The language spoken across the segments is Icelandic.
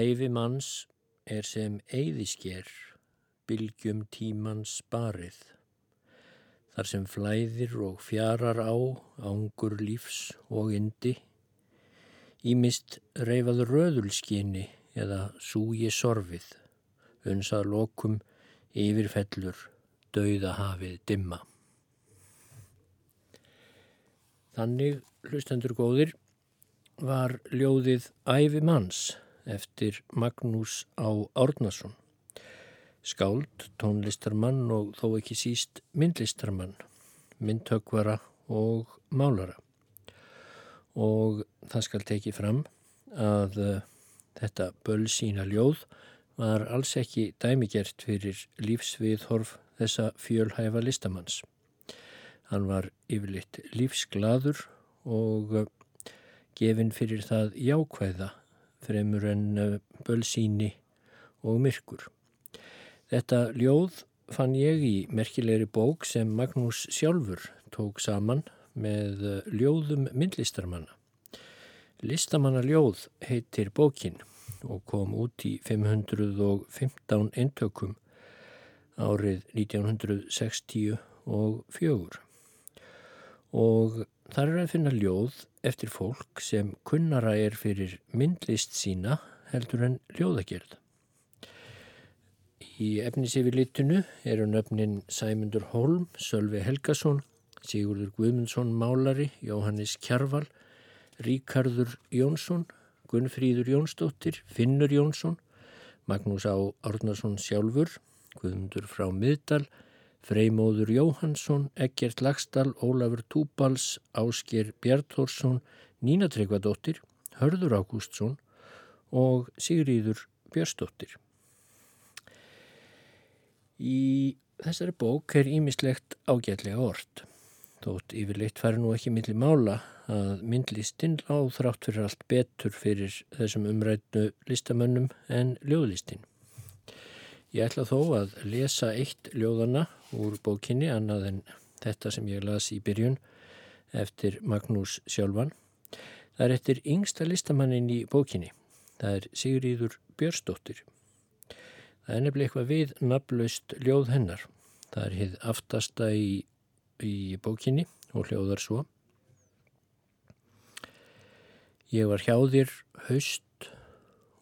Æfi manns er sem eyðisker, bylgjum tímans barið. Þar sem flæðir og fjarar á, ángur lífs og indi, ímist reyfaður röðulskinni eða súgi sorfið, unsað lokum yfirfellur, dauða hafið dimma. Þannig, hlustendur góðir, var ljóðið Æfi manns eftir Magnús á Árnason. Skáld, tónlistarmann og þó ekki síst myndlistarmann, myndtökvara og málara. Og það skal tekið fram að uh, þetta bölsína ljóð var alls ekki dæmigert fyrir lífsviðhorf þessa fjölhæfa listamanns. Hann var yfirleitt lífsgladur og uh, gefinn fyrir það jákvæða fremur en uh, bölsíni og myrkur. Þetta ljóð fann ég í merkilegri bók sem Magnús sjálfur tók saman með uh, ljóðum myndlistarmanna. Listamanna ljóð heitir bókin og kom út í 515 eintökum árið 1960 og fjögur. Og þar er að finna ljóð eftir fólk sem kunnara er fyrir myndlist sína heldur en ljóðagerð. Í efnisifilitinu eru nöfnin Sæmundur Holm, Sölvi Helgason, Sigurður Guðmundsson Málari, Jóhannes Kjarval, Ríkardur Jónsson, Gunnfríður Jónsdóttir, Finnur Jónsson, Magnús Á Árnarsson sjálfur, Guðmundur frá Miðdal, Freymóður Jóhansson, Eggert Lagstall, Ólafur Túbals, Ásker Bjartórsson, Nína Tryggvadóttir, Hörður Ágústsson og Sigríður Björnsdóttir. Í þessari bók er ímislegt ágætlega orð. Þótt yfirleitt fari nú ekki milli mála að myndlistinn láð þrátt fyrir allt betur fyrir þessum umrætnu listamönnum en ljóðlistinn. Ég ætla þó að lesa eitt ljóðana úr bókinni annað en þetta sem ég las í byrjun eftir Magnús Sjálfan. Það er eftir yngsta listamannin í bókinni. Það er Sigriður Björnsdóttir. Það er nefnilega eitthvað við nafnlaust ljóð hennar. Það er hitt aftasta í, í bókinni og hljóðar svo. Ég var hjá þér haust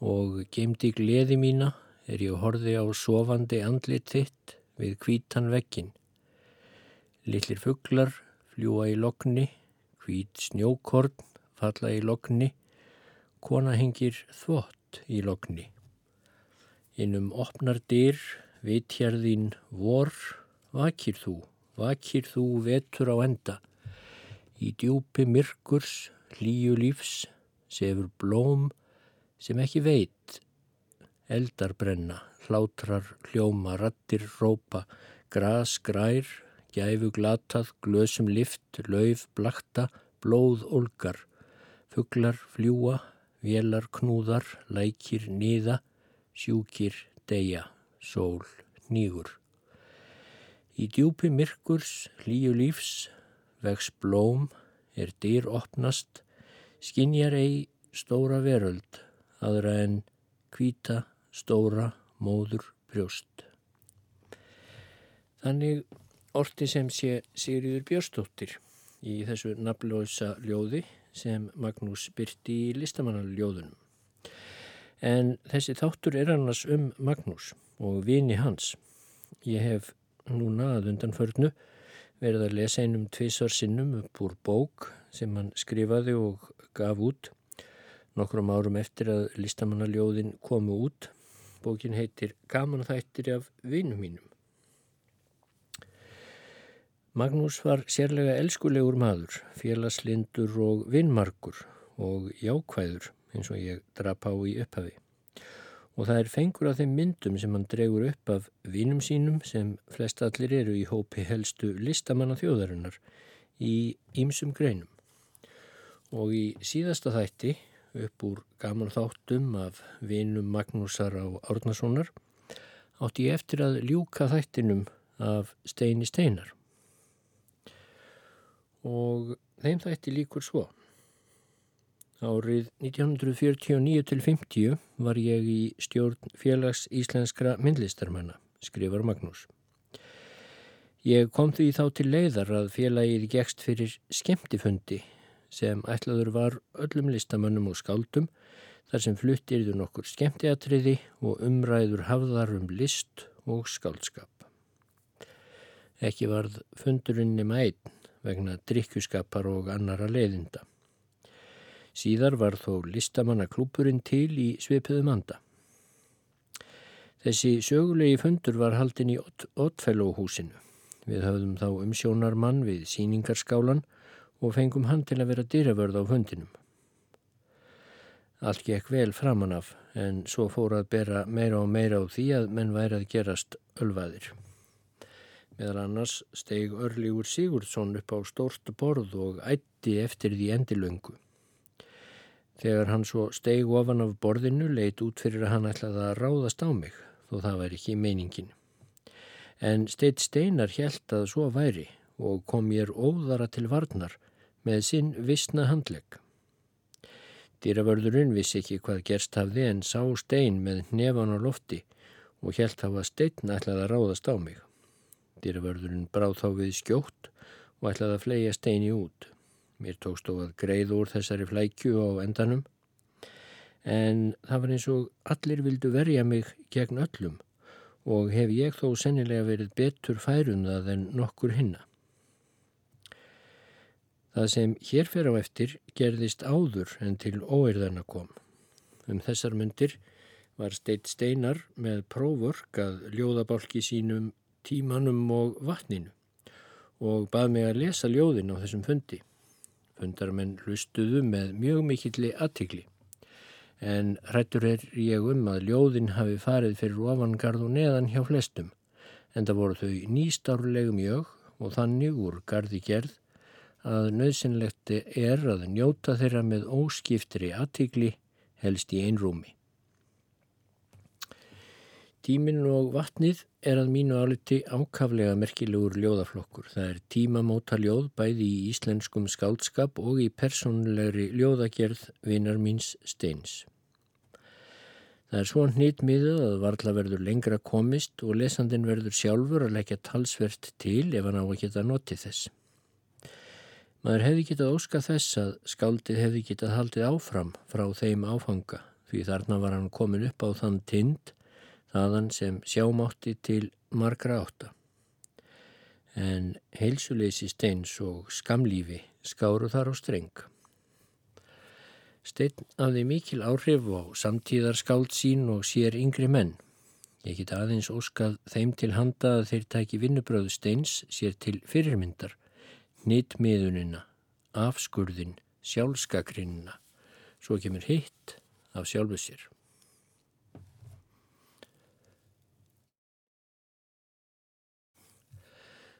og geimdi gleði mína er ég horfi á sofandi andlit þitt við kvítan vekkin. Lillir fugglar fljúa í lokni, hvít snjókorn falla í lokni, kona hengir þvott í lokni. Innum opnar dyr, vitjarðín vor, vakir þú, vakir þú vetur á enda. Í djúpi myrkurs, hlýju lífs, sefur blóm sem ekki veit eldar brenna, hlátrar, hljóma, rattir, rópa, gras, grær, gæfu glatað, glösum lift, lauf, blakta, blóð, olgar, fugglar, fljúa, vélar, knúðar, lækir, niða, sjúkir, deyja, sól, nýgur. Í djúpi myrkurs, hlýju lífs, vex blóm, er dyr opnast, skinjar ei stóra veröld, aðra en kvíta, stóra móður brjóst. Þannig orti sem sé Sigriður Björnstóttir í þessu nafnlósa ljóði sem Magnús byrti í listamannaljóðunum. En þessi þáttur er annars um Magnús og vini hans. Ég hef núna að undanförnu verið að lesa einum tvísar sinnum upp úr bók sem hann skrifaði og gaf út nokkrum árum eftir að listamannaljóðin komu út Bókin heitir Gaman þættir af vinum mínum. Magnús var sérlega elskulegur maður, félagslindur og vinnmarkur og jákvæður eins og ég drap á í upphafi. Og það er fengur af þeim myndum sem hann dregur upp af vinum sínum sem flest allir eru í hópi helstu listamanna þjóðarinnar í ýmsum greinum. Og í síðasta þætti upp úr gaman þáttum af vinum Magnúsar á Árnasonar átti ég eftir að ljúka þættinum af Steini Steinar. Og þeim þætti líkur svo. Árið 1949-50 var ég í stjórn félags íslenskra myndlistarmanna, skrifar Magnús. Ég kom því þá til leiðar að félagið gegst fyrir skemmtifundi sem ætlaður var öllum listamannum og skáldum þar sem fluttirðu nokkur skemmtiatriði og umræður hafðar um list og skáldskap. Ekki varð fundurinn nema einn vegna drikkjuskapar og annara leiðinda. Síðar var þó listamannaklúpurinn til í svipiðum anda. Þessi sögulegi fundur var haldin í Oddfellow-húsinu. Við höfðum þá umsjónarmann við síningarskálan og fengum hann til að vera dýravörð á fundinum. Allt gekk vel framan af en svo fór að bera meira og meira á því að menn væri að gerast ölvaðir. Meðal annars steg Örlígur Sigurdsson upp á stórstu borð og ætti eftir því endilöngu. Þegar hann svo steig ofan af borðinu leit út fyrir að hann ætlaði að ráðast á mig, þó það væri ekki meiningin. En steitt steinar hjælt að svo væri og kom mér óðara til varnar með sinn vissna handlegg. Dýravörðurinn vissi ekki hvað gerst hafði en sá stein með nefan á lofti og hjælt hafa stein ætlaði að ráðast á mig. Dýravörðurinn bráð þá við skjótt og ætlaði að flega steini út. Mér tókst þó að greið úr þessari flækju á endanum en það var eins og allir vildu verja mig gegn öllum og hef ég þó sennilega verið betur færunað en nokkur hinna. Það sem hér fer á eftir gerðist áður en til óeirðana kom. Um þessar myndir var steitt steinar með próförk að ljóðabálki sínum tímanum og vatninu og bað mig að lesa ljóðin á þessum fundi. Fundarmenn hlustuðu með mjög mikilli aðtikli. En hrættur er ég um að ljóðin hafi farið fyrir ofangarð og neðan hjá flestum. En það voru þau nýstárlegum jög og þannig úr gardi gerð að nöðsynlegt er að njóta þeirra með óskiftri aðtikli helst í einrúmi. Tímin og vatnið er að mínu áliti ákaflega merkilegur ljóðaflokkur. Það er tímamóta ljóð bæði í íslenskum skáldskap og í personlegri ljóðagerð vinar míns steins. Það er svo hnýtt miðað að varla verður lengra komist og lesandin verður sjálfur að leggja talsvert til ef hann á að geta notið þess. Maður hefði getað óska þess að skáldið hefði getað haldið áfram frá þeim áfanga því þarna var hann komin upp á þann tind þaðan sem sjámátti til margra átta. En heilsuleysi steins og skamlífi skáru þar á streng. Steinn hafði mikil áhrif á samtíðar skáld sín og sér yngri menn. Ég get aðeins óskað þeim til handa að þeir tæki vinnubröðu steins sér til fyrirmyndar, nýttmiðunina, afskurðin, sjálfskakrinina, svo kemur hitt af sjálfu sér.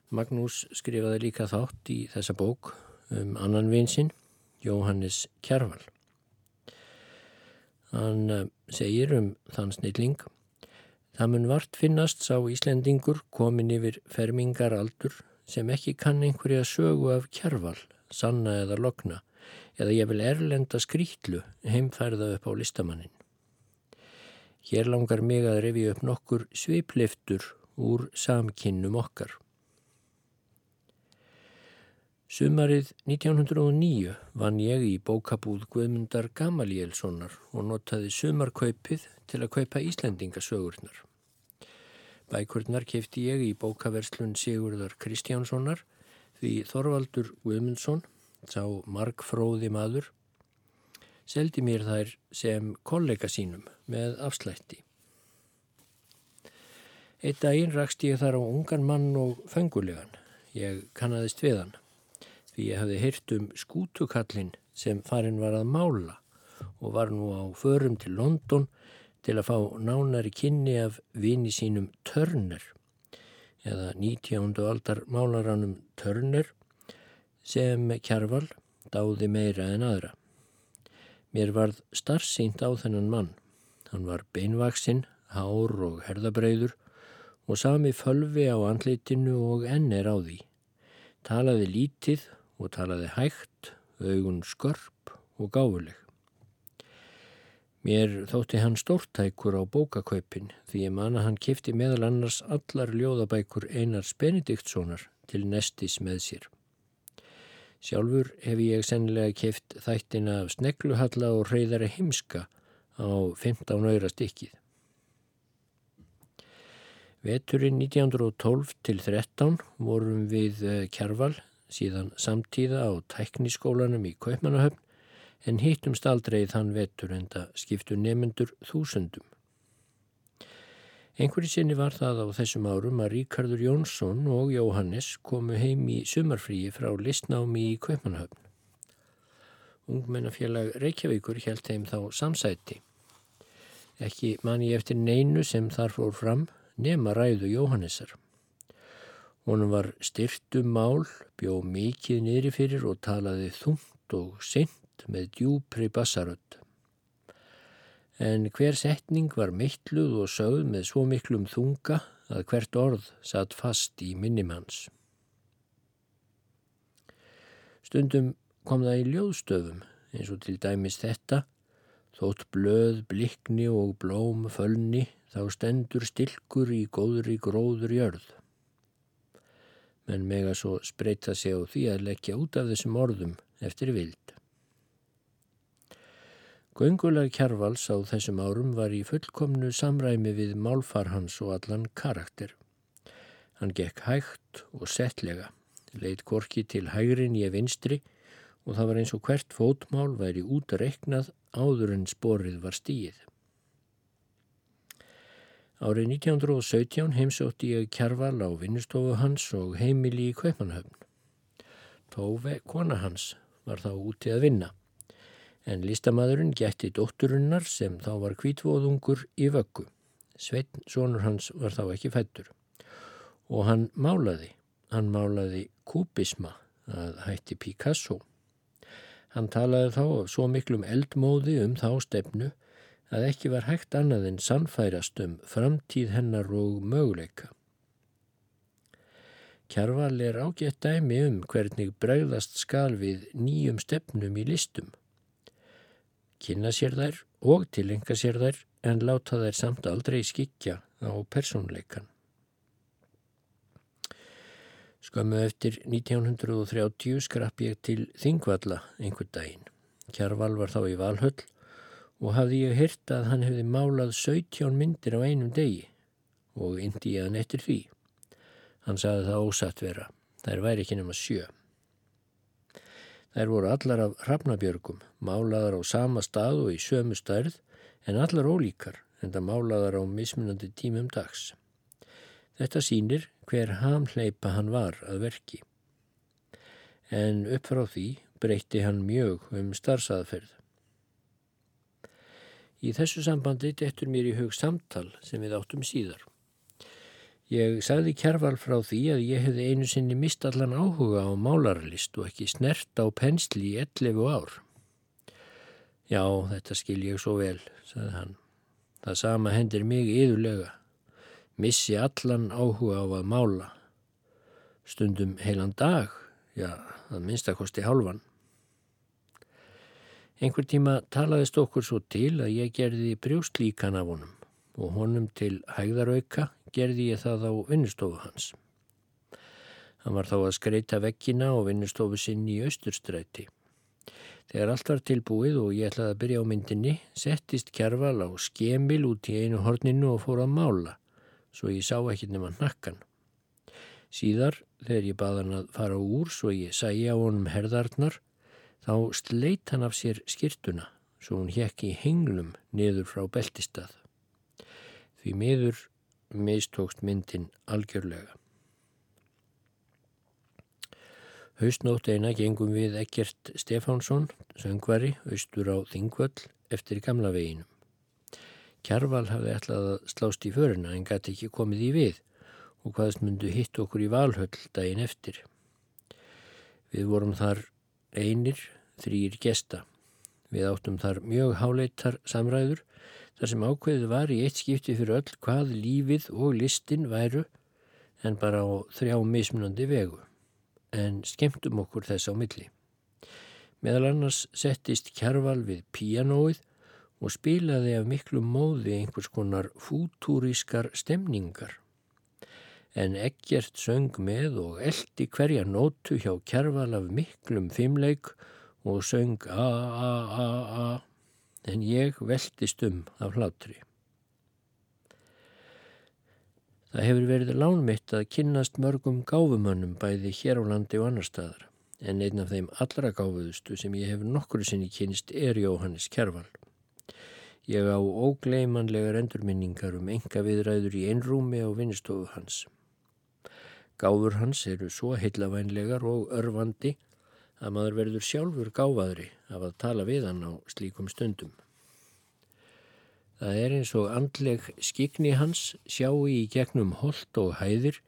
Magnús skrifaði líka þátt í þessa bók um annan vinsinn, Jóhannes Kjærval. Hann eh, segir um þann snilling Það mun vart finnast sá Íslendingur komin yfir fermingar aldur sem ekki kann einhverja sögu af kjærval, sanna eða lokna eða ég vil erlenda skrítlu heimfærða upp á listamannin. Hér langar mig að revi upp nokkur svipliftur úr samkinnum okkar. Sumarið 1909 vann ég í bókabúð Guðmundar Gamalielssonar og notaði sumarkaupið til að kaupa Íslendingasögurnar. Bækurnar kefti ég í bókaverslun Sigurðar Kristjánssonar því Þorvaldur Guðmundsson, sá markfróði maður, seldi mér þær sem kollega sínum með afslætti. Eitt daginn rakst ég þar á ungan mann og fengulegan. Ég kannadist við hann því ég hafði heyrt um skútukallin sem farin var að mála og var nú á förum til London til að fá nánari kynni af vini sínum Turner eða 19. aldar málaranum Turner sem Kjarval dáði meira en aðra. Mér varð starfsýnt á þennan mann. Hann var beinvaksinn, hár og herðabreiður og sami fölvi á andlitinu og enn er á því. Talaði lítið og talaði hægt, augun skörp og gáfuleg. Mér þótti hann stórtækur á bókakaupin því ég man að hann kifti meðal annars allar ljóðabækur Einars Benediktssonar til nestis með sér. Sjálfur hef ég sennilega kift þættina af snegluhalla og reyðari heimska á 15 öyra stikkið. Veturinn 1912 til 13 vorum við eh, Kjarval síðan samtíða á tækniskólanum í Kaupmannahöfn en hittumst aldrei þann vetur en það skiptu nefnendur þúsundum. Einhverju sinni var það á þessum árum að Ríkardur Jónsson og Jóhannes komu heim í sumarfríi frá listnámi í Kaupmannahöfn. Ungmennafélag Reykjavíkur held heim þá samsæti. Ekki manni eftir neinu sem þar fór fram nema ræðu Jóhannesar. Honum var styrtum mál, bjó mikið niðri fyrir og talaði þungt og synd með djúpri bassaröld. En hver setning var mittluð og sögð með svo miklum þunga að hvert orð satt fast í minnimanns. Stundum kom það í ljóðstöfum eins og til dæmis þetta Þótt blöð, blikni og blóm fölni þá stendur stilkur í góðri gróður jörð. Menn mega svo spreita sig á því að leggja út af þessum orðum eftir vild. Göngulag Kjarvals á þessum árum var í fullkomnu samræmi við málfarhans og allan karakter. Hann gekk hægt og settlega, leitt korki til hægrin ég vinstri og það var eins og hvert fótmál væri út að reknað áður en sporið var stíð. Árið 1917 heimsótti ég kjarval á vinnustofu hans og heimili í Kaupanhöfn. Tóve, kona hans, var þá úti að vinna, en listamadurinn gætti dótturinnar sem þá var kvítvóðungur í vöggu. Sveitn, sonur hans, var þá ekki fættur. Og hann málaði, hann málaði kubisma að hætti Picasso. Hann talaði þá af svo miklum eldmóði um þá stefnu að ekki var hægt annað en sannfærast um framtíð hennar og möguleika. Kjarval er ágætt dæmi um hvernig bregðast skal við nýjum stefnum í listum. Kynna sér þær og tilenga sér þær en láta þær samt aldrei skikja á persónleikan. Skömmu eftir 1930 skrapp ég til Þingvalla einhver daginn. Kjarval var þá í Valhöll og hafði ég hirt að hann hefði málað 17 myndir á einum degi og indi ég hann eftir því. Hann saði það ósatt vera. Þær væri ekki nema sjö. Þær voru allar af hrafnabjörgum, málaðar á sama stað og í sömu stærð en allar ólíkar en það málaðar á mismunandi tímum dags. Þetta sínir hver hamleipa hann var að verki. En upp frá því breytti hann mjög um starfsaðferð. Í þessu sambandi dettur mér í hug samtal sem við áttum síðar. Ég sagði kjærval frá því að ég hefði einu sinni mist allan áhuga á málarlist og ekki snert á pensli í 11 ár. Já, þetta skil ég svo vel, sagði hann. Það sama hendir mig yðurlega missi allan áhuga á að mála. Stundum heilan dag, já, það minnstakosti hálfan. Einhver tíma talaðist okkur svo til að ég gerði brjóstlíkan af honum og honum til hægðarauka gerði ég það á vinnustofu hans. Hann var þá að skreita vekkina og vinnustofu sinn í austurstræti. Þegar allt var tilbúið og ég ætlaði að byrja á myndinni, settist kjærval á skemil út í einu horninu og fór að mála svo ég sá ekki nema nakkan. Síðar, þegar ég baða hann að fara úr svo ég sæja á honum herðarnar, þá sleit hann af sér skirtuna svo hún hekk í henglum niður frá beltistað. Því miður mistókst myndin algjörlega. Haustnótt eina gengum við Ekkert Stefánsson, söngvari, austur á Þingvöll eftir gamla veginum. Kjarval hafði ætlað að slást í föruna en gæti ekki komið í við og hvaðast myndu hitt okkur í valhöll daginn eftir. Við vorum þar einir, þrýr gesta. Við áttum þar mjög háleitar samræður þar sem ákveðið var í eitt skipti fyrir öll hvað lífið og listin væru en bara á þrjá mismunandi vegu. En skemmtum okkur þess á milli. Meðal annars settist kjarval við píanóið og spilaði af miklu móði einhvers konar fútúrískar stemningar. En ekkert söng með og eldi hverja nótu hjá kjærval af miklum fimmleik og söng a-a-a-a en ég veldist um af hlátri. Það hefur verið lánmitt að kynnast mörgum gáfumönnum bæði hér á landi og annar staðar en einn af þeim allra gáfuðustu sem ég hef nokkru sinni kynist er Jóhannes Kjærval. Ég á ógleimanlegar endurminningar um enga viðræður í einrúmi á vinnistofu hans. Gáfur hans eru svo heillavænlegar og örfandi að maður verður sjálfur gáfaðri af að tala við hann á slíkum stundum. Það er eins og andleg skikni hans sjáu í gegnum hold og hæðir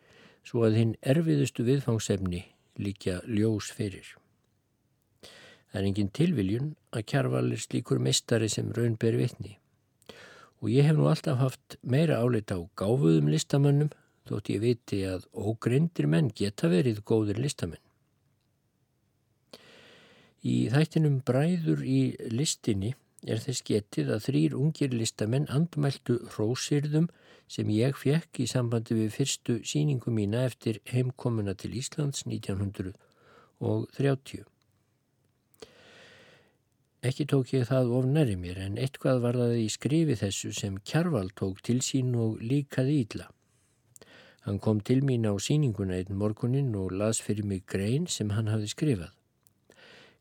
svo að hinn erfiðustu viðfangsefni líkja ljós fyrir. Það er engin tilviljun að kjarval er slíkur mistari sem raun ber vitni og ég hef nú alltaf haft meira áleita á gáfuðum listamannum þótt ég viti að ógreindir menn geta verið góðir listamenn. Í þættinum bræður í listinni er þess getið að þrýr ungir listamenn andmæltu hrósirðum sem ég fekk í sambandi við fyrstu síningu mína eftir heimkomuna til Íslands 1930. Ekki tók ég það of næri mér en eitthvað var það í skrifi þessu sem Kjarval tók til sín og líkaði ídla. Hann kom til mín á síninguna einn morgunin og las fyrir mig grein sem hann hafði skrifað.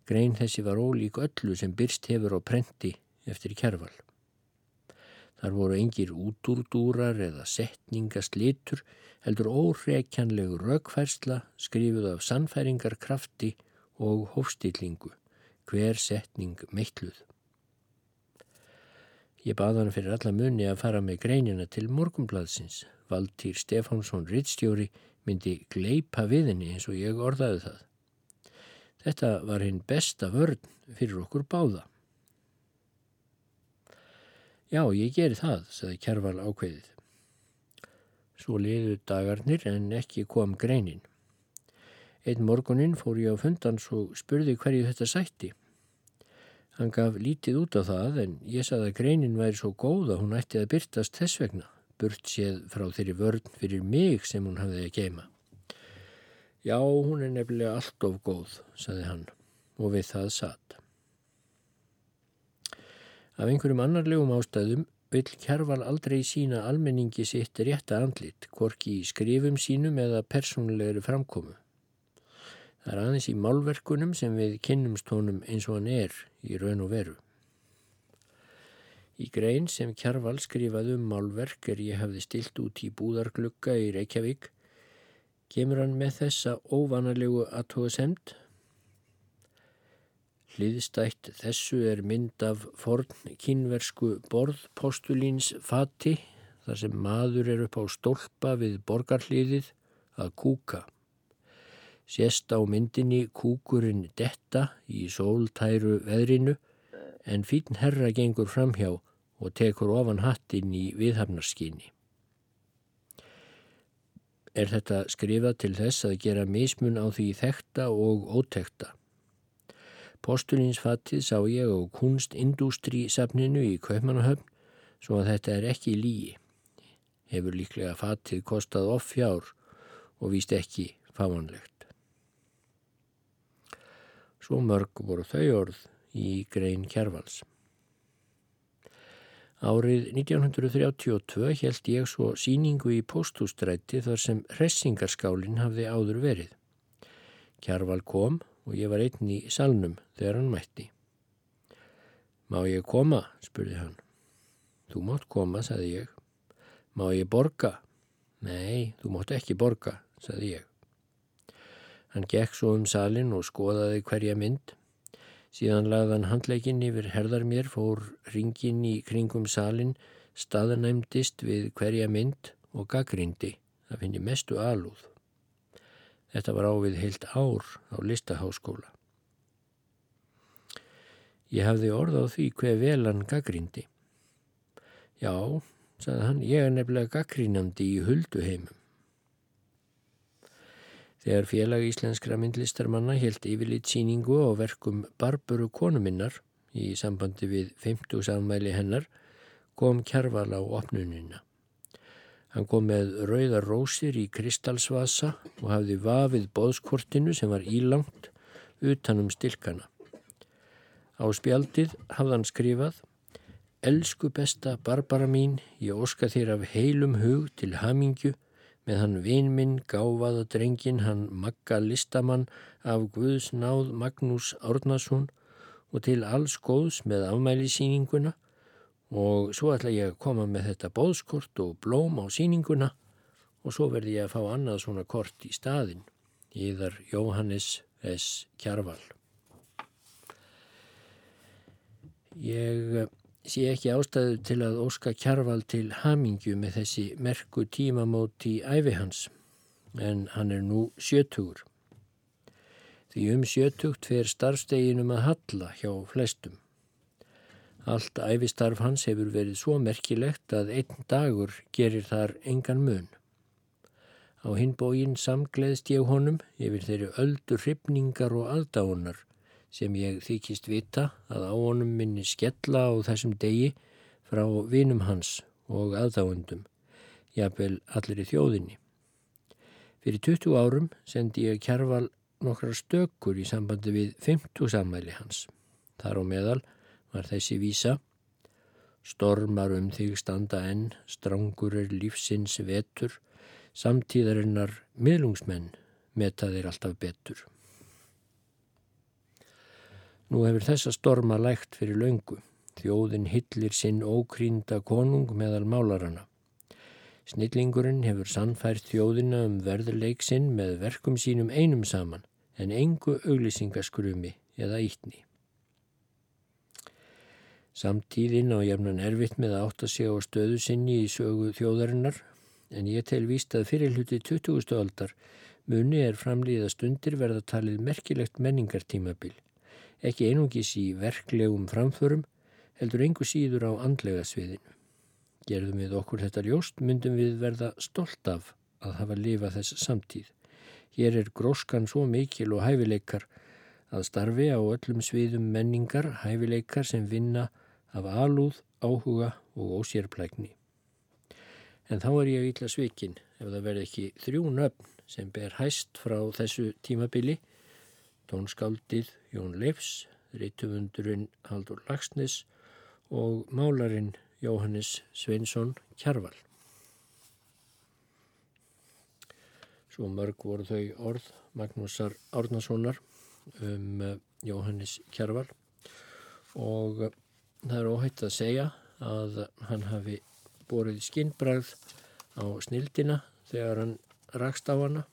Grein þessi var ólík öllu sem byrst hefur á prenti eftir kjærval. Þar voru engir útúrdúrar eða setningaslitur, heldur óreikjanlegu raukfærsla skrifuð af sannfæringarkrafti og hófstillingu, hver setning meitluð. Ég baða hann fyrir alla munni að fara með greinina til morgumbladsins. Valtýr Stefánsson Rittstjóri myndi gleipa við henni eins og ég orðaði það. Þetta var hinn besta vörn fyrir okkur báða. Já, ég geri það, saði Kjærval ákveðið. Svo liðu dagarnir en ekki kom greinin. Einn morgunin fór ég á fundans og spurði hverju þetta sætti. Hann gaf lítið út á það en ég saði að greinin væri svo góð að hún ætti að byrtast þess vegna, burt séð frá þeirri vörn fyrir mig sem hún hafði að geima. Já, hún er nefnilega allt of góð, saði hann og við það satt. Af einhverjum annarlegum ástæðum vill Kjærval aldrei sína almenningi sitt rétta andlit, hvorki í skrifum sínum eða persónulegri framkomu. Það er aðeins í málverkunum sem við kynnumst honum eins og hann er í raun og veru. Í grein sem Kjærval skrifaði um málverk er ég hafði stilt út í búðarglugga í Reykjavík kemur hann með þessa óvanalegu aðtóðasemd. Hliðstætt þessu er mynd af forn kynversku borðpostulíns fati þar sem maður er upp á stólpa við borgarhliðið að kúka. Sérst á myndinni kúkurinn detta í sóltæru veðrinu en fín herra gengur framhjá og tekur ofan hattin í viðhafnarskinni er þetta skrifað til þess að gera mismun á því þekta og ótekta. Postulinsfattið sá ég á kunstindústrísafninu í Kaupmannahöfn svo að þetta er ekki lígi. Hefur líklega fattið kostað off fjár og víst ekki fáanlegt. Svo mörg voru þau orð í grein kjærvals. Árið 1932 held ég svo síningu í postústrætti þar sem hressingarskálinn hafði áður verið. Kjarval kom og ég var einn í salnum þegar hann mætti. Má ég koma? spurði hann. Þú mátt koma, sagði ég. Má ég borga? Nei, þú mátt ekki borga, sagði ég. Hann gekk svo um salin og skoðaði hverja mynd. Síðan lagðan handleikin yfir herðar mér, fór ringin í kringum salin, staðanæmdist við hverja mynd og gaggrindi. Það finnir mestu alúð. Þetta var ávið heilt ár á listaháskóla. Ég hafði orð á því hver vel hann gaggrindi. Já, sagði hann, ég er nefnilega gaggrínandi í hulduheimum. Þegar félag íslenskra myndlistarmanna held yfirleitt síningu á verkum Barburu konuminnar í sambandi við 50 samæli hennar kom kjarval á opnunina. Hann kom með rauðar rósir í kristalsvasa og hafði vafið boðskortinu sem var ílangt utanum stilkana. Á spjaldið hafði hann skrifað Elsku besta Barbara mín, ég óska þér af heilum hug til hamingju með hann vin minn gáfaða drengin hann Magga Listamann af Guðs náð Magnús Árnason og til alls góðs með afmælisýninguna og svo ætla ég að koma með þetta bóðskort og blóm á sýninguna og svo verði ég að fá annað svona kort í staðin. Íðar Jóhannes S. Kjarval. Ég sé ekki ástæðu til að óska kjarval til hamingju með þessi merku tímamót í æfi hans, en hann er nú sjötugur. Því um sjötugt fer starfsteginum að halla hjá flestum. Allt æfistarf hans hefur verið svo merkilegt að einn dagur gerir þar engan mun. Á hinbógin samgleðst ég honum yfir þeirri öldur hrifningar og aldáunar sem ég þykist vita að á honum minni skella á þessum degi frá vinum hans og aðdáundum, jafnvel allir í þjóðinni. Fyrir 20 árum sendi ég kjærval nokkra stökkur í sambandi við 50 sammæli hans. Þar á meðal var þessi vísa Stormar um þig standa enn, strangur er lífsins vetur, samtíðarinnar miðlungsmenn meta þeir alltaf betur. Nú hefur þessa storma lægt fyrir laungu. Þjóðin hillir sinn ókrínda konung meðal málarana. Snillingurinn hefur sannfært þjóðina um verðurleik sinn með verkum sínum einum saman en engu auglýsingaskrumi eða ítni. Samtíðin á jæfnan erfitt með að átta sig á stöðu sinni í sögu þjóðarinnar en ég tel víst að fyrir hluti 20. aldar muni er framlýða stundir verða talið merkilegt menningartímabil ekki einungis í verklegum framförum, heldur engu síður á andlega sviðinu. Gerðum við okkur þetta ljóst, myndum við verða stolt af að hafa lifað þess samtíð. Hér er gróskan svo mikil og hæfileikar að starfi á öllum sviðum menningar, hæfileikar sem vinna af alúð, áhuga og ósérplækni. En þá er ég ítla svikin ef það verði ekki þrjú nöfn sem ber hæst frá þessu tímabili tónskáldið Jón Leifs, rítumundurinn Haldur Lagsnes og málarinn Jóhannes Sveinsson Kjarval. Svo mörg voru þau orð Magnúsar Árnasonar um eh, Jóhannes Kjarval og eh, það er óhætt að segja að hann hafi borið skinnbrað á snildina þegar hann rakst á hana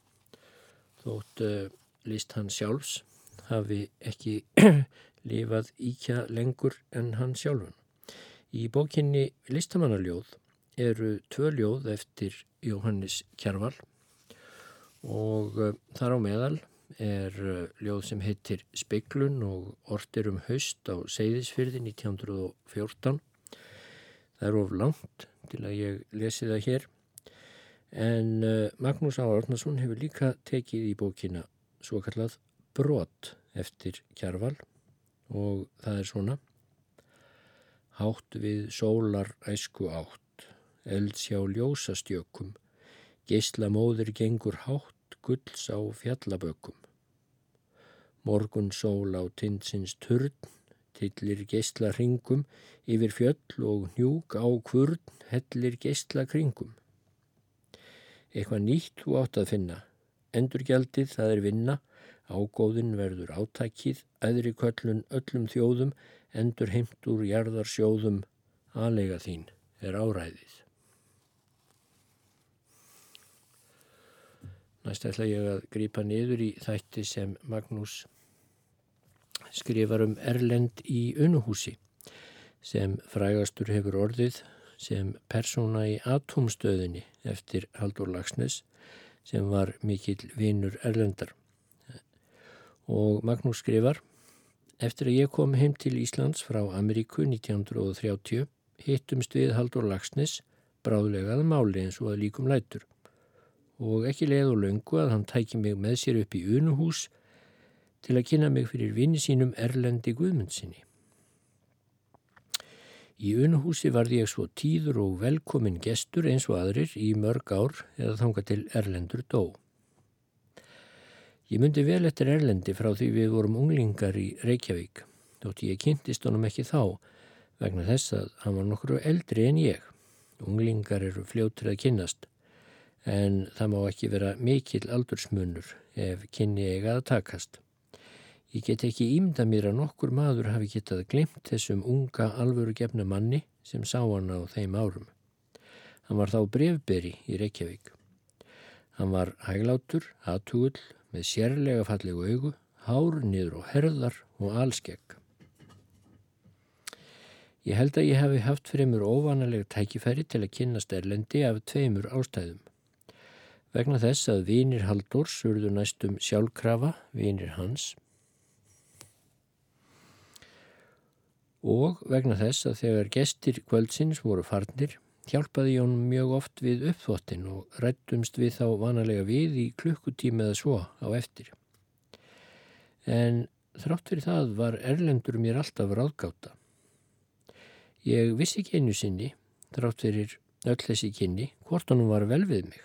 þótt uh, list hann sjálfs hafi ekki lifað íkja lengur en hann sjálfun. Í bókinni Listamannaljóð eru tvö ljóð eftir Jóhannes Kjarval og uh, þar á meðal er uh, ljóð sem heitir Speiklun og Ortir um haust á Seyðisfyrði 1914. Það er of langt til að ég lesi það hér en uh, Magnús Á. Ornarsson hefur líka tekið í bókina svo kallað brot eftir kjarval og það er svona Hátt við sólar æsku átt, elds hjá ljósastjökum, geysla móður gengur hátt, gulls á fjallabökum. Morgun sól á tindsins turn, tillir geysla ringum, yfir fjöll og njúk á kvurn, hellir geysla kringum. Eitthvað nýtt þú átt að finna, endurgjaldið það er vinna, Ágóðin verður átækið, æðri köllun öllum þjóðum, endur heimt úr jarðar sjóðum, aðlega þín er áræðið. Næst ætla ég að grýpa niður í þætti sem Magnús skrifar um Erlend í unuhúsi sem frægastur hefur orðið sem persóna í atomstöðinni eftir Haldur Lagsnes sem var mikill vinur Erlendar og Magnús skrifar Eftir að ég kom heim til Íslands frá Ameríku 1930 hittumst við Haldur Lagsnes bráðlegað máli eins og að líkum lætur og ekki leið og löngu að hann tæki mig með sér upp í unuhús til að kynna mig fyrir vini sínum Erlendi Guðmundsinni. Í unuhúsi varði ég svo tíður og velkomin gestur eins og aðrir í mörg ár eða þanga til Erlendur dó. Ég myndi vel eftir Erlendi frá því við vorum unglingar í Reykjavík, þótti ég kynntist honum ekki þá vegna þess að hann var nokkru eldri en ég. Unglingar eru fljóttir að kynnast, en það má ekki vera mikil aldursmunur ef kynni eiga að takast. Ég get ekki ímda mér að nokkur maður hafi getað glemt þessum unga alvöru gefna manni sem sá hann á þeim árum. Hann var þá brefberi í Reykjavík. Hann var hæglátur, aðtugull, með sérlega fallegu augu, hár niður og herðar og allskegg. Ég held að ég hafi haft fremur óvanalega tækifæri til að kynast Erlendi af tveimur ástæðum. Vegna þess að vinir Haldórs urðu næstum sjálfkrafa, vinir hans, og vegna þess að þegar gestir kvöldsins voru farnir hjálpaði Jón mjög oft við uppþvottin og rættumst við þá vanalega við í klukkutíma eða svo á eftir. En þrátt fyrir það var Erlendur mér alltaf ráðgáta. Ég vissi ekki einu sinni, þrátt fyrir öll þessi kynni, hvort hann var vel við mig.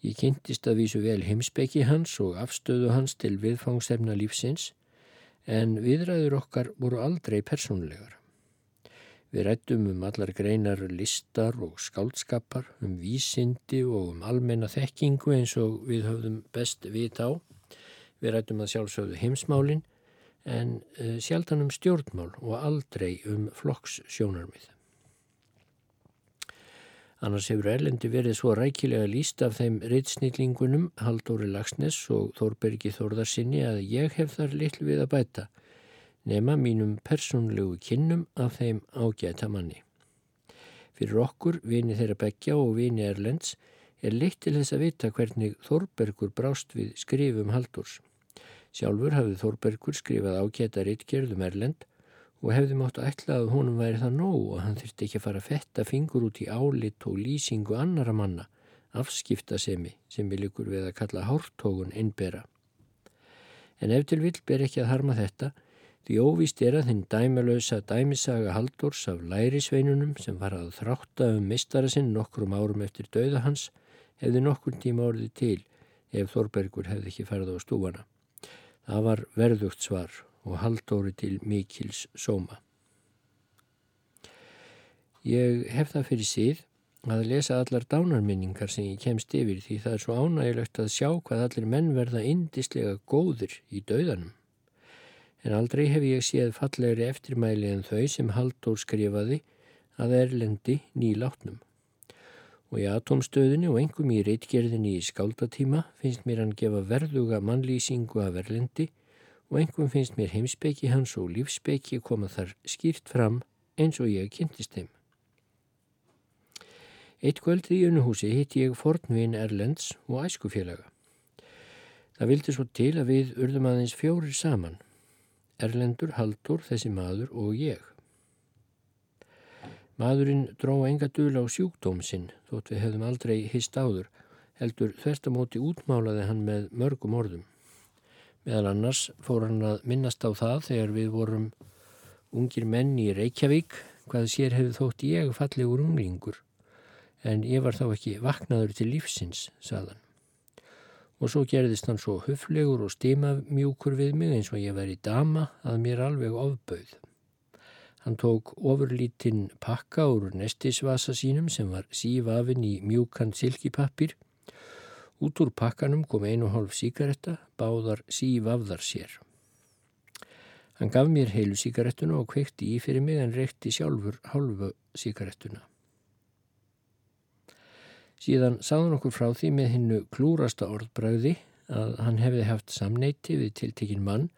Ég kynntist að vísu vel heimsbeki hans og afstöðu hans til viðfangsefna lífsins en viðræður okkar voru aldrei persónlegar. Við rættum um allar greinar listar og skáldskapar, um vísindi og um almenna þekkingu eins og við höfðum best vit á. Við rættum að sjálfsögðu heimsmálin en uh, sjaldan um stjórnmál og aldrei um flokkssjónarmið. Annars hefur Erlendi verið svo rækilega líst af þeim reytsnýtlingunum Haldóri Lagsnes og Þórbergi Þórðarsinni að ég hef þar litlu við að bæta nema mínum persónlegu kinnum af þeim ágæta manni. Fyrir okkur, vini þeirra Beggja og vini Erlends, er leitt til þess að vita hvernig Þórbergur brást við skrifum Haldórs. Sjálfur hafði Þórbergur skrifað ágæta rittgerðum Erlend og hefði mátt að ætla að honum væri það nóg og hann þurfti ekki að fara að fetta fingur út í álit og lýsingu annara manna, afskiptasemi sem við likur við að kalla hártógun innbera. En ef til vill ber ekki að harma þetta, því óvíst er að þinn dæmalösa dæmisaga Haldórs af lærisveinunum sem var að þrátta um mistara sinn nokkrum árum eftir dauða hans hefði nokkur tíma orðið til ef Þorbergur hefði ekki farið á stúana. Það var verðugt svar og haldóri til mikils sóma. Ég hef það fyrir síð að lesa allar dánarminningar sem ég kemst yfir því það er svo ánægilegt að sjá hvað allir menn verða indislega góðir í dauðanum. En aldrei hef ég séð fallegri eftirmæli en þau sem Halldór skrifaði að erlendi nýlátnum. Og í atomstöðinni og engum í reitgerðinni í skáldatíma finnst mér hann gefa verðuga mannlýsingu af erlendi og einhverjum finnst mér heimsbeki hans og lífsbeki koma þar skýrt fram eins og ég kynntist þeim. Eitt kvöldið í unuhúsi hitti ég fornvin Erlends og æskufélaga. Það vildi svo til að við urðum aðeins fjórir saman. Erlendur, Haldur, þessi maður og ég. Maðurinn dró enga dul á sjúkdóm sinn, þótt við hefðum aldrei hist áður, heldur þvertamóti útmálaði hann með mörgum orðum. Meðal annars fór hann að minnast á það þegar við vorum ungir menn í Reykjavík hvað sér hefði þótt ég fallegur unglingur en ég var þá ekki vaknaður til lífsins, saðan. Og svo gerðist hann svo höflegur og stimamjúkur við mig eins og ég væri dama að mér alveg ofbauð. Hann tók ofurlítinn pakka úr nestisvasa sínum sem var sífafinn í mjúkan silkipappir Út úr pakkanum kom einu hálf síkaretta, báðar sífafðar sér. Hann gaf mér heilu síkarettuna og kveikti í fyrir mig en reykti sjálfur hálfu síkarettuna. Síðan sáðan okkur frá því með hinnu klúrasta orðbræði að hann hefði haft samneiti við tiltekinn mann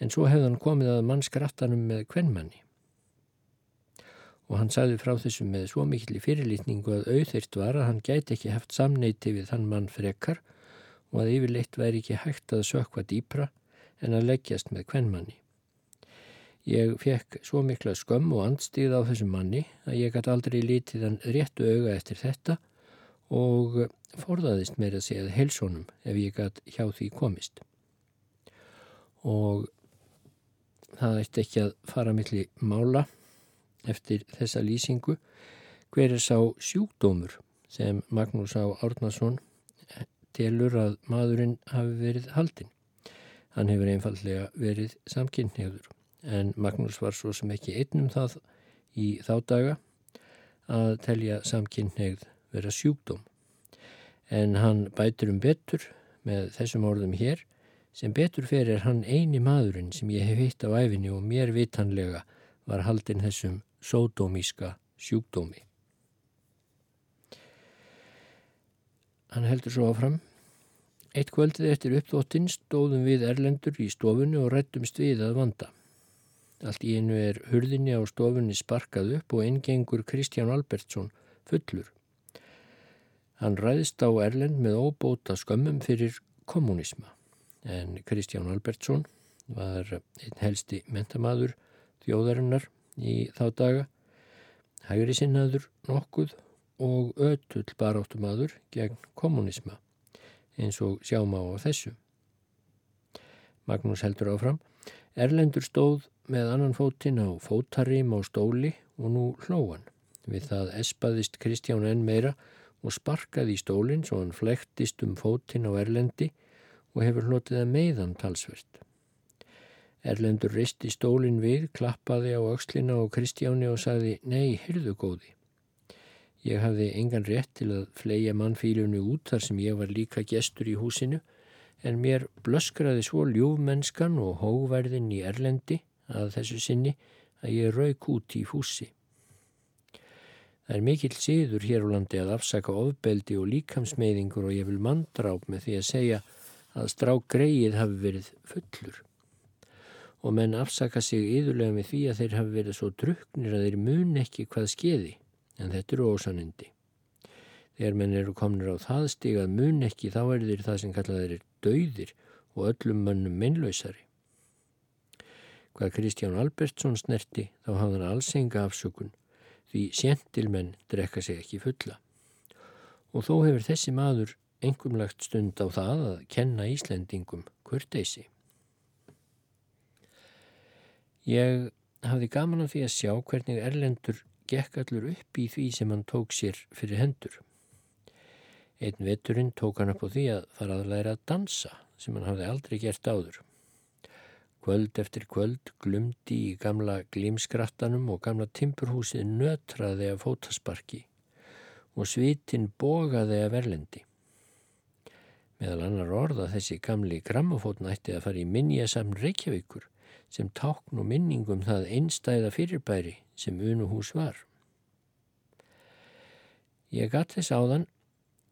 en svo hefði hann komið að mannskrattanum með kvennmanni og hann sagði frá þessu með svo mikil í fyrirlitningu að auðvirt var að hann gæti ekki haft samneiti við þann mann frekar og að yfirleitt væri ekki hægt að sökva dýpra en að leggjast með kvennmanni. Ég fekk svo mikla skömm og andstíð á þessum manni að ég gæti aldrei lítið hann réttu auga eftir þetta og forðaðist mér að segja helsónum ef ég gæti hjá því komist. Og það ætti ekki að fara millir mála eftir þessa lýsingu hver er sá sjúkdómur sem Magnús á Árnason telur að maðurinn hafi verið haldinn. Hann hefur einfallega verið samkynniður en Magnús var svo sem ekki einnum það í þá daga að telja samkynnið vera sjúkdóm. En hann bætur um betur með þessum orðum hér sem betur fyrir hann eini maðurinn sem ég hef hitt á æfinni og mér vitanlega var haldinn þessum sódómíska sjúkdómi. Hann heldur svo áfram. Eitt kvöldið eftir uppdóttinn stóðum við Erlendur í stofunni og rættumst við að vanda. Allt í einu er hurðinni á stofunni sparkað upp og engengur Kristján Albertsson fullur. Hann ræðist á Erlend með óbóta skömmum fyrir kommunisma en Kristján Albertsson var einn helsti mentamaður þjóðarinnar í þá daga, hægri sinnaður nokkuð og ötull baráttumadur gegn kommunisma eins og sjáma á þessu. Magnús heldur áfram. Erlendur stóð með annan fótinn á fótarím á stóli og nú hlóan. Við það espaðist Kristján enn meira og sparkaði í stólinn svo hann flektist um fótinn á Erlendi og hefur hlotið að meiðan talsvert. Erlendur risti stólinn við, klappaði á aukslina og Kristjáni og sagði Nei, hyrðu góði. Ég hafði engan rétt til að fleia mannfílunni út þar sem ég var líka gestur í húsinu en mér blöskraði svo ljúfmennskan og hóverðin í Erlendi að þessu sinni að ég rauk út í fússi. Það er mikill síður hér á landi að afsaka ofbeldi og líkamsmeyðingur og ég vil manndráp með því að segja að strák greið hafi verið fullur. Og menn afsaka sig yðurlega með því að þeir hafi verið svo druknir að þeir mun ekki hvað skeiði, en þetta eru ósanindi. Þegar menn eru komnir á það stig að mun ekki þá er þeir það sem kallaður er dauðir og öllum mönnum meinlausari. Hvað Kristján Albertsson snerti þá hafði hann alls enga afsökun því sjentilmenn drekka sig ekki fulla. Og þó hefur þessi maður engumlagt stund á það að kenna Íslendingum kurteysi. Ég hafði gaman af því að sjá hvernig Erlendur gekk allur upp í því sem hann tók sér fyrir hendur. Einn veturinn tók hann upp á því að fara að læra að dansa sem hann hafði aldrei gert áður. Kvöld eftir kvöld glumdi í gamla glímskrattanum og gamla timpurhúsið nötraði af fótasparki og svitin bogaði af verlendi. Meðal annar orða þessi gamli grammafótn ætti að fara í minjasamn Reykjavíkur sem tákn og minningum það einstæða fyrirbæri sem unuhús var. Ég gatt þess áðan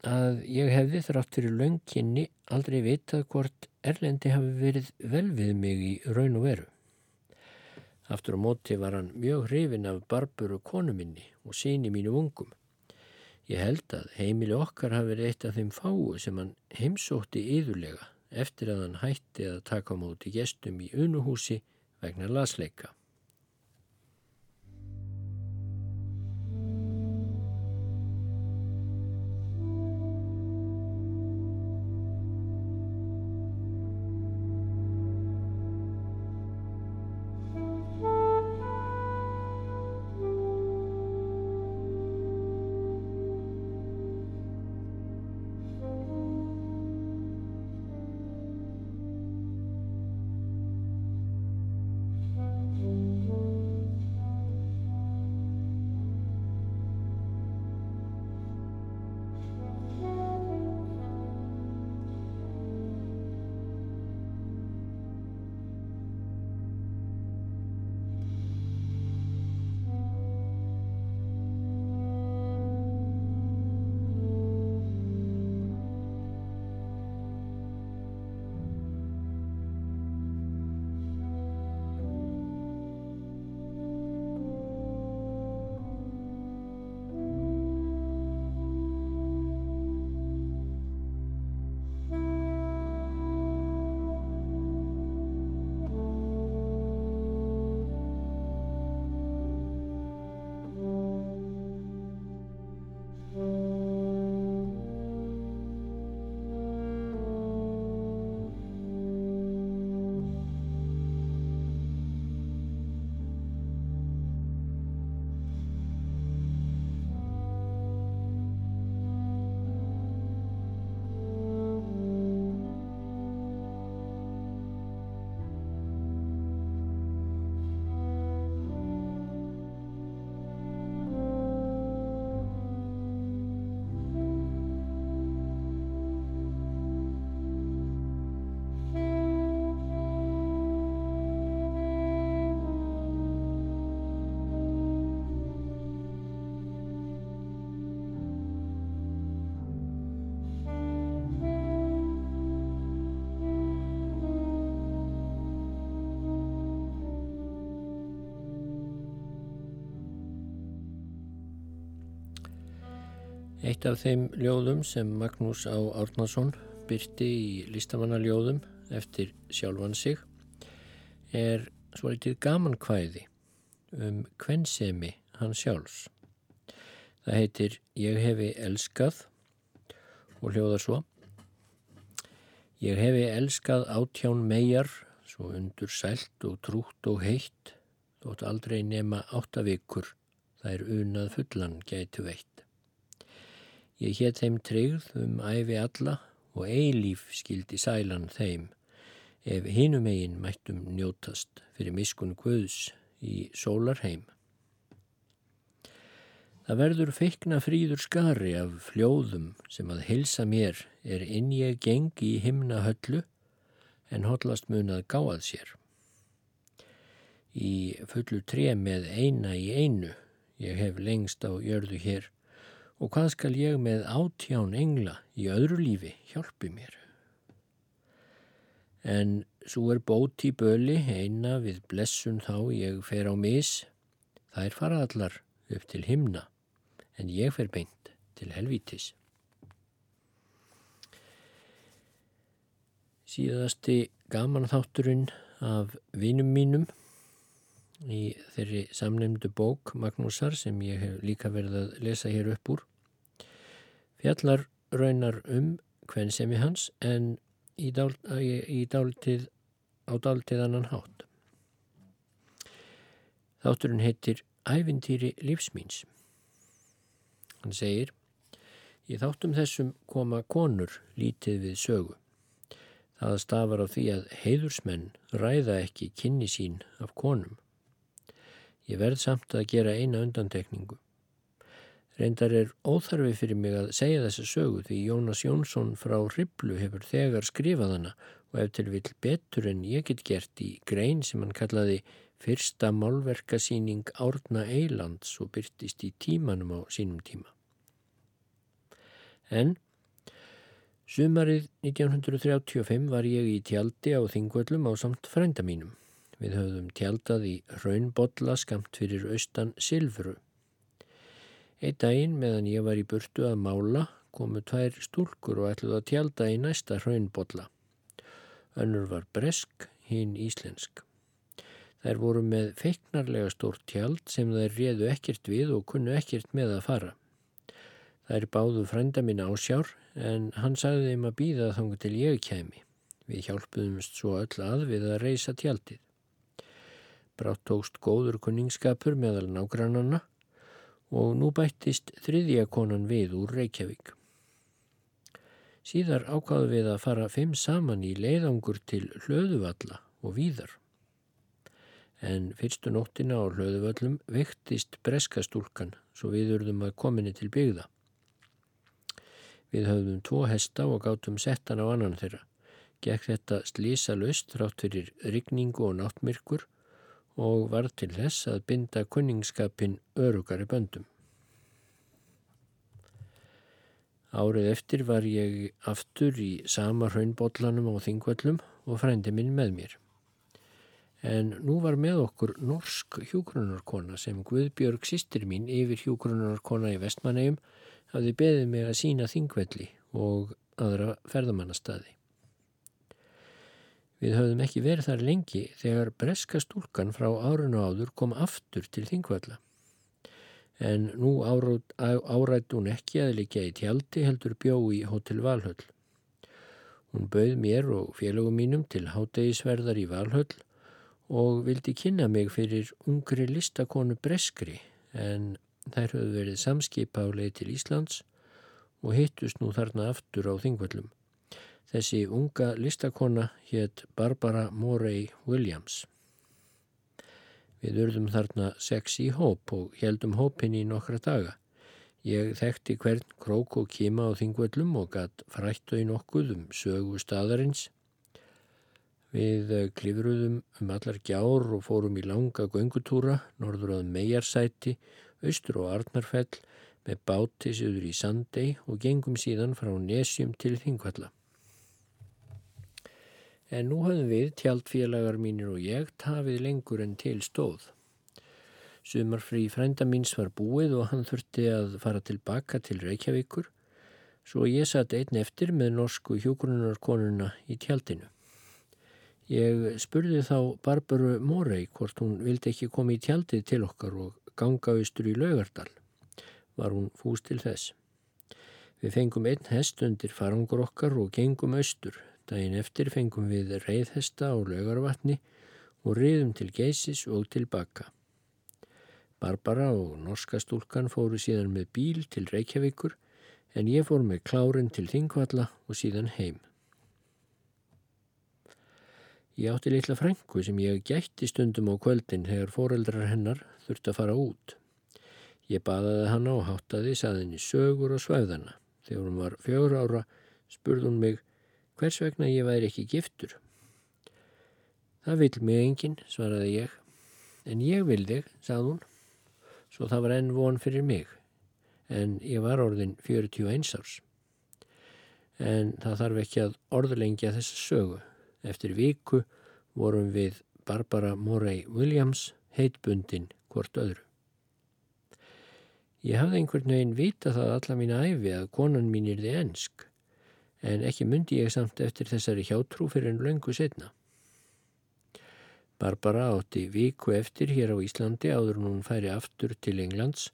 að ég hefði þrátt fyrir laungkinni aldrei vitað hvort Erlendi hafi verið vel við mig í raun og veru. Aftur á móti var hann mjög hrifin af barburu konu minni og síni mínu ungum. Ég held að heimili okkar hafi verið eitt af þeim fáu sem hann heimsótti yðurlega eftir að hann hætti að taka á móti gestum í unuhúsi vegna lasleika. Eitt af þeim ljóðum sem Magnús á Árnason byrti í listamannaljóðum eftir sjálfan sig er svo litið gaman kvæði um kvensemi hann sjálfs. Það heitir Ég hefi elskað og hljóðar svo Ég hefi elskað átján megar svo undur sælt og trútt og heitt þótt aldrei nema áttavikur það er unað fullan gætu veitt. Ég hétt þeim tryggð um æfi alla og eilíf skildi sælan þeim ef hinum eigin mættum njótast fyrir miskun Guðs í sólarheim. Það verður feikna fríður skari af fljóðum sem að hilsa mér er inn ég gengi í himna höllu en hotlast munað gáað sér. Í fullu tre með eina í einu, ég hef lengst á jörðu hér, og hvað skal ég með átján engla í öðru lífi hjálpi mér. En svo er bót í böli eina við blessun þá ég fer á mis, þær fara allar upp til himna, en ég fer beint til helvítis. Síðasti gaman þátturinn af vinum mínum í þeirri samnemndu bók Magnúsar sem ég hef líka verið að lesa hér upp úr. Fjallar raunar um hvern sem í hans en í, dál, í dáltið, á dáltið annan hátt. Þátturinn heitir Ævintýri lífsmýns. Hann segir Í þáttum þessum koma konur lítið við sögu. Það stafar á því að heiðursmenn ræða ekki kynni sín af konum. Ég verð samt að gera eina undantekningu. Reyndar er óþarfi fyrir mig að segja þessa sögu því Jónas Jónsson frá Hriblu hefur þegar skrifað hana og ef til vil betur en ég get gert í grein sem hann kallaði fyrsta málverkasýning Árna Eilands og byrtist í tímanum á sínum tíma. En sumarið 1935 var ég í tjaldi á Þingvöllum á samt frænda mínum. Við höfðum tjaldað í raunbodla skamt fyrir austan Silfru. Eitt daginn meðan ég var í burtu að mála komu tvær stúlkur og ætluð að tjalda í næsta raunbodla. Önnur var bresk, hinn íslensk. Þær voru með feiknarlega stórt tjald sem þær réðu ekkert við og kunnu ekkert með að fara. Þær báðu frænda mín ásjár en hann sagði þeim að býða þangu til ég kemi. Við hjálpuðumst svo öll að við að reysa tjaldið. Brátt tókst góður kunningsskapur meðal nágrannanna og nú bættist þriðja konan við úr Reykjavík. Síðar ákvaðu við að fara fimm saman í leiðangur til hlöðuvalla og víðar. En fyrstu nóttina á hlöðuvallum vektist breskastúlkan svo við urðum að kominni til byggða. Við höfðum tvo hesta og gátum settan á annan þeirra. Gekk þetta slísa löst rátt fyrir rigningu og náttmyrkur og var til þess að binda kunningskapin örugari böndum. Árið eftir var ég aftur í sama hraunbóllanum á þingvöllum og frændi minn með mér. En nú var með okkur norsk hjúgrunarkona sem Guðbjörg sýstir mín yfir hjúgrunarkona í vestmannegjum hafði beðið mig að sína þingvelli og aðra ferðamannastadi. Við höfðum ekki verið þar lengi þegar breska stúlkan frá árun og áður kom aftur til þingvalla. En nú árætt hún ekki að líka í tjaldi heldur bjó í Hotel Valhöll. Hún bauð mér og félögum mínum til hátegisverðar í Valhöll og vildi kynna mig fyrir ungri listakonu breskri en þær höfðu verið samskipa á leið til Íslands og hittust nú þarna aftur á þingvallum. Þessi unga listakona hétt Barbara Morey Williams. Við urðum þarna sex í hóp og heldum hópin í nokkra daga. Ég þekkti hvern krók og kima á þingvöllum og gatt frættu í nokkuð um sögu staðarins. Við klifruðum um allar gjár og fórum í langa göngutúra, norður að Meijarsæti, austur og Arnarfell með báti söður í Sandei og gengum síðan frá Nesjum til Þingvalla en nú höfum við, tjaldfélagar mínir og ég, tafið lengur en til stóð. Sumarfrí frænda míns var búið og hann þurfti að fara tilbaka til Reykjavíkur svo ég satt einn eftir með norsku hjógrunarkonuna í tjaldinu. Ég spurði þá Barbaru Morey hvort hún vildi ekki koma í tjaldið til okkar og ganga austur í Laugardal. Var hún fúst til þess. Við fengum einn hest undir farangur okkar og gengum austur. Dægin eftir fengum við reyðhesta á Laugarvatni og riðum til geysis og tilbaka. Barbara og norska stúlkan fóru síðan með bíl til Reykjavíkur en ég fór með klárin til Þingvalla og síðan heim. Ég átti litla frængu sem ég gætti stundum á kvöldin þegar foreldrar hennar þurfti að fara út. Ég baðaði hana og háttaði saðinni sögur og svæðana. Þegar hún var fjögur ára spurði hún mig hvers vegna ég væri ekki giftur. Það vil mig enginn, svaraði ég. En ég vil þig, sagði hún svo það var enn von fyrir mig en ég var orðin 41 árs. En það þarf ekki að orðlengja þessa sögu. Eftir viku vorum við Barbara Morey Williams heitbundin hvort öðru. Ég hafði einhvern veginn vita það alla mína æfi að konan mín er þið ensk en ekki myndi ég samt eftir þessari hjátrú fyrir en löngu setna. Barbara átti viku eftir hér á Íslandi áður hún færi aftur til Englands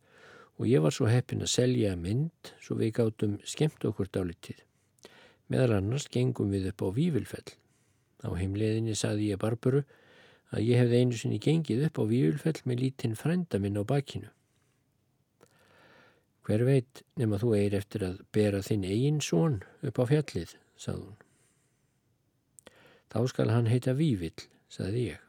og ég var svo heppin að selja mynd svo við gáttum skemmt okkur dálitið. Meðal annars gengum við upp á Vívilfell. Á heimleðinni saði ég Barbaru að ég hefði einu sinni gengið upp á Vívilfell með lítinn frænda minn á bakinu. Hver veit nema þú eigir eftir að bera þinn eigin són upp á fjallið, sað hún. Þá skal hann heita Vívill, saði ég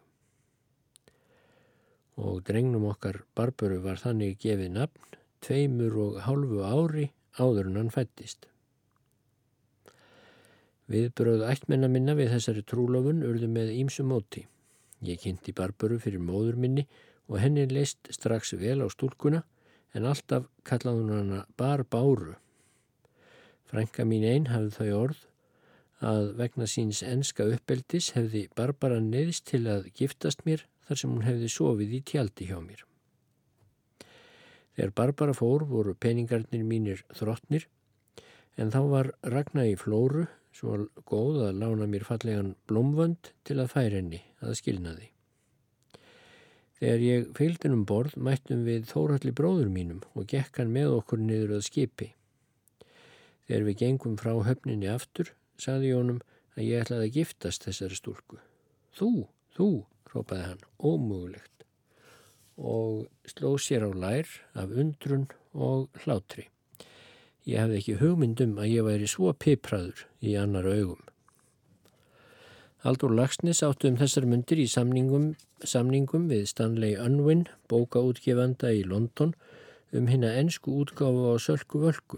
og drengnum okkar Barbaru var þannig gefið nafn tveimur og hálfu ári áður en hann fættist. Viðbröðu ættmenna minna við þessari trúlofun urðu með ímsu móti. Ég kynnti Barbaru fyrir móður minni og henni leist strax vel á stúlkuna en alltaf kallaði hún hana Bar Báru. Frænka mín einn hafði þau orð að vegna síns enska uppeldis hefði Barbara neðist til að giftast mér þar sem hún hefði sofið í tjaldi hjá mér. Þegar Barbara fór voru peningarnir mínir þróttnir en þá var Ragnar í flóru svo góð að lána mér fallegan blómvönd til að færa henni að skilna því. Þegar ég fylgdinn um borð mættum við Þóralli bróður mínum og gekk hann með okkur niður að skipi. Þegar við gengum frá höfninni aftur, saði Jónum að ég ætlaði að giftast þessari stúlku. Þú, þú, rópaði hann, ómögulegt og sló sér á lær af undrun og hlátri. Ég hefði ekki hugmyndum að ég væri svo pipraður í annar augum. Haldur Lagsnes áttu um þessar myndir í samningum, samningum við Stanley Unwin, bókaútgefanda í London, um hérna ennsku útgáfu á Sölku Völku.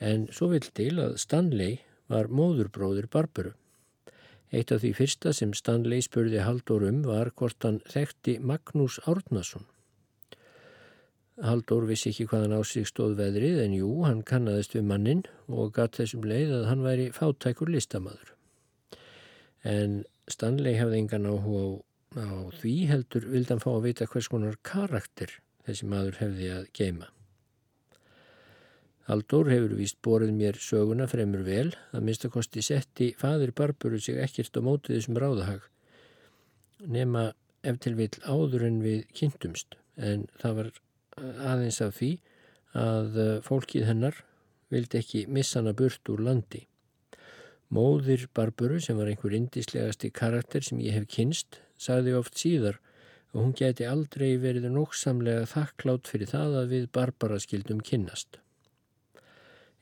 En svo vil til að Stanley var móðurbróður Barbaru. Eitt af því fyrsta sem Stanley spurði Haldur um var hvort hann þekkti Magnús Árnason. Haldur vissi ekki hvaðan á sig stóð veðrið en jú, hann kannadist við mannin og gatt þessum leið að hann væri fátækur listamadur. En Stanley hefði engan áhuga á, á því heldur vildan fá að vita hvers konar karakter þessi maður hefði að geima. Haldur hefur vist borðið mér söguna fremur vel að minnstakosti setti fadir Barburu sig ekkert á mótið þessum ráðahag nema ef til vil áður en við kynntumst en það var aðeins af því að fólkið hennar vildi ekki missa hana burt úr landi. Móðir Barburu sem var einhver indislegasti karakter sem ég hef kynst sagði oft síðar og hún geti aldrei verið nokksamlega þakklátt fyrir það að við Barbara skildum kynnast.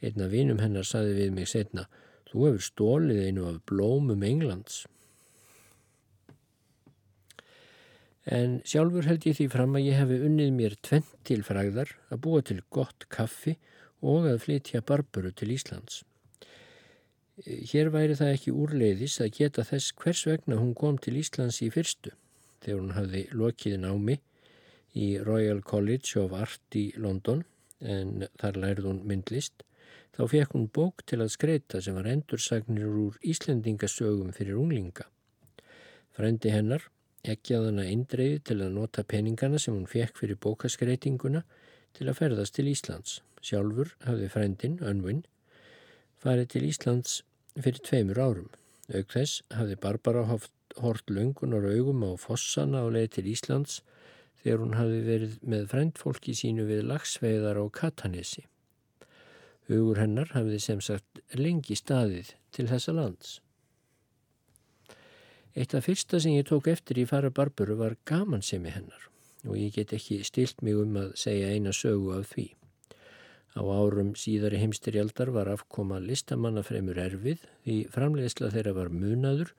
Einn af vinum hennar saði við mig setna, þú hefur stólið einu af blómum Englands. En sjálfur held ég því fram að ég hefi unnið mér tvent til fræðar að búa til gott kaffi og að flytja barburu til Íslands. Hér væri það ekki úrleiðis að geta þess hvers vegna hún kom til Íslands í fyrstu þegar hún hafði lokið námi í Royal College of Art í London en þar lærði hún myndlist Þá fekk hún bók til að skreita sem var endursagnir úr Íslendingasögum fyrir unglinga. Frendi hennar, Ekkjaðana eindreiði til að nota peningana sem hún fekk fyrir bókaskreitinguna til að ferðast til Íslands. Sjálfur hafði frændin, Önvin, farið til Íslands fyrir tveimur árum. Auk þess hafði Barbara hort löngunar augum á fossana á leið til Íslands þegar hún hafði verið með frændfólki sínu við lagsveiðar á Katanesi. Hugur hennar hafði sem sagt lengi staðið til þessa lands. Eitt af fyrsta sem ég tók eftir í fara Barburu var gamansemi hennar og ég get ekki stilt mig um að segja eina sögu af því. Á árum síðari heimstyrjaldar var afkoma listamanna fremur erfið því framleiðsla þeirra var munaður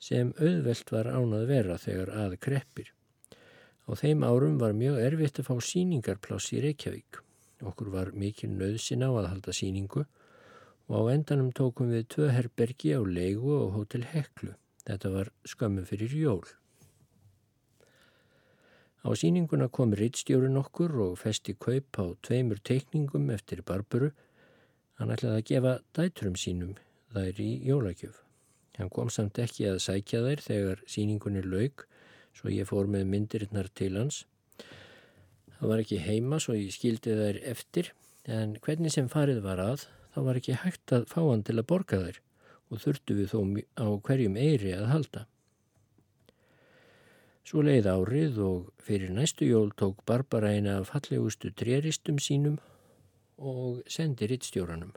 sem auðvelt var ánað vera þegar að kreppir. Á þeim árum var mjög erfitt að fá síningarpláss í Reykjavík. Okkur var mikil nöðsin á að halda síningu og á endanum tókum við tvö herbergi á leigu og hótel Heklu. Þetta var skömmu fyrir jól. Á síninguna kom rittstjórin okkur og festi kaup á tveimur teikningum eftir Barburu. Hann ætlaði að gefa dæturum sínum þær í jólagjöf. Hann kom samt ekki að sækja þær þegar síningunni laug svo ég fór með myndirinnar til hans. Það var ekki heima svo ég skildi þær eftir en hvernig sem farið var að þá var ekki hægt að fá hann til að borga þær og þurftu við þó á hverjum eiri að halda. Svo leið árið og fyrir næstu jól tók Barbara eina af fallegustu treristum sínum og sendi rittstjóranum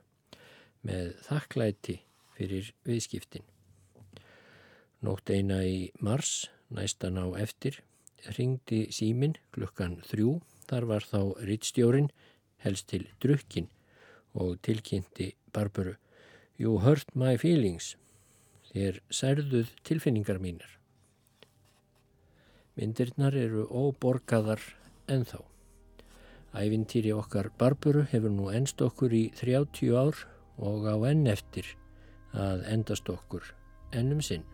með þakklæti fyrir viðskiptin. Nótt eina í mars, næstan á eftir, ringdi símin klukkan þrjú. Þar var þá rittstjórin helst til drukkin og tilkynnti Barbaru You hurt my feelings. Þér særðuð tilfinningar mínar. Myndirnar eru óborgaðar ennþá. Ævintýri okkar Barburu hefur nú ennst okkur í 30 ár og á enn eftir að endast okkur ennum sinn.